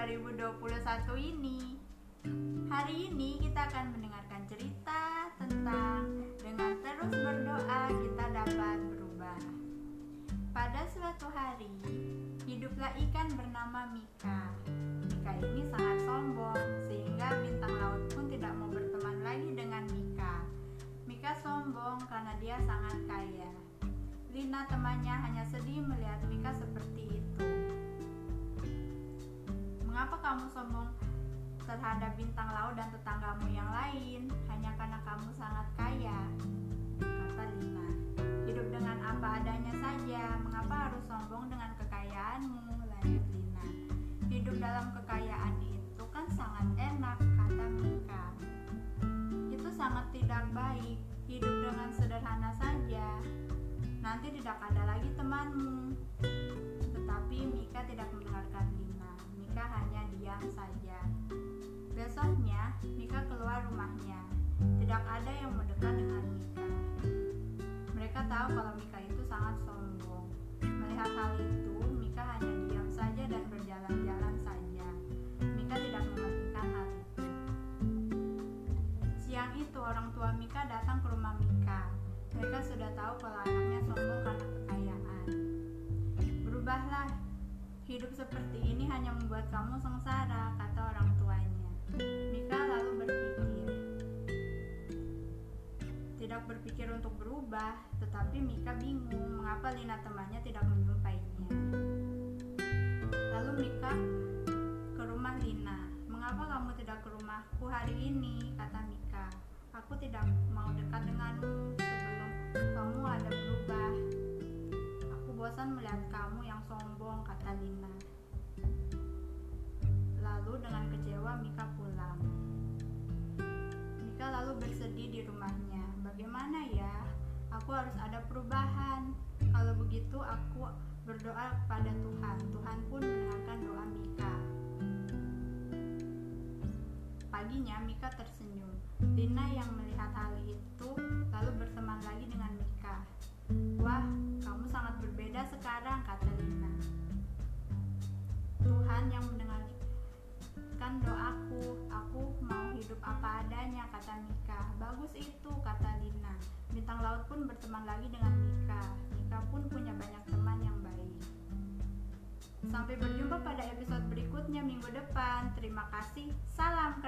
2021 ini. Hari ini kita akan mendengarkan cerita tentang dengan terus berdoa kita dapat berubah. Pada suatu hari, hiduplah ikan bernama Mika. Mika ini sangat sombong sehingga bintang laut pun tidak mau berteman lagi dengan Mika. Mika sombong karena dia sangat kaya. Lina temannya hanya sedih melihat Mika seperti kamu sombong terhadap bintang laut dan tetanggamu yang lain? Hanya karena kamu sangat kaya, kata Lina. Hidup dengan apa adanya saja, mengapa harus sombong dengan kekayaanmu? Lanjut Lina. Hidup dalam kekayaan itu kan sangat enak, kata Mika. Itu sangat tidak baik, hidup dengan sederhana saja. Nanti tidak ada lagi temanmu. Diam saja. Besoknya, Mika keluar rumahnya. Tidak ada yang mendekat dengan Mika. Mereka tahu kalau Mika itu sangat sombong. Melihat hal itu, Mika hanya diam saja dan berjalan-jalan saja. Mika tidak mementingkan hal itu. Siang itu, orang tua Mika datang ke rumah Mika. Mereka sudah tahu kalau anaknya sombong karena kekayaan. Berubahlah, hidup seperti ini hanya membuat kamu sengsara, kata orang tuanya. Mika lalu berpikir, tidak berpikir untuk berubah, tetapi Mika bingung mengapa Lina temannya tidak menjumpainya. Lalu Mika ke rumah Lina. Mengapa kamu tidak ke rumahku hari ini? kata Mika. Bosan melihat kamu yang sombong, kata Lina. Lalu dengan kecewa Mika pulang. Mika lalu bersedih di rumahnya. Bagaimana ya? Aku harus ada perubahan. Kalau begitu aku berdoa kepada Tuhan. Tuhan pun mendengarkan doa Mika. Paginya Mika tersenyum. Lina yang melihat hal itu berbeda sekarang, kata Lina. Tuhan yang mendengarkan doaku, aku mau hidup apa adanya, kata Mika. Bagus itu, kata Lina. Bintang laut pun berteman lagi dengan Mika. Mika pun punya banyak teman yang baik. Sampai berjumpa pada episode berikutnya minggu depan. Terima kasih. Salam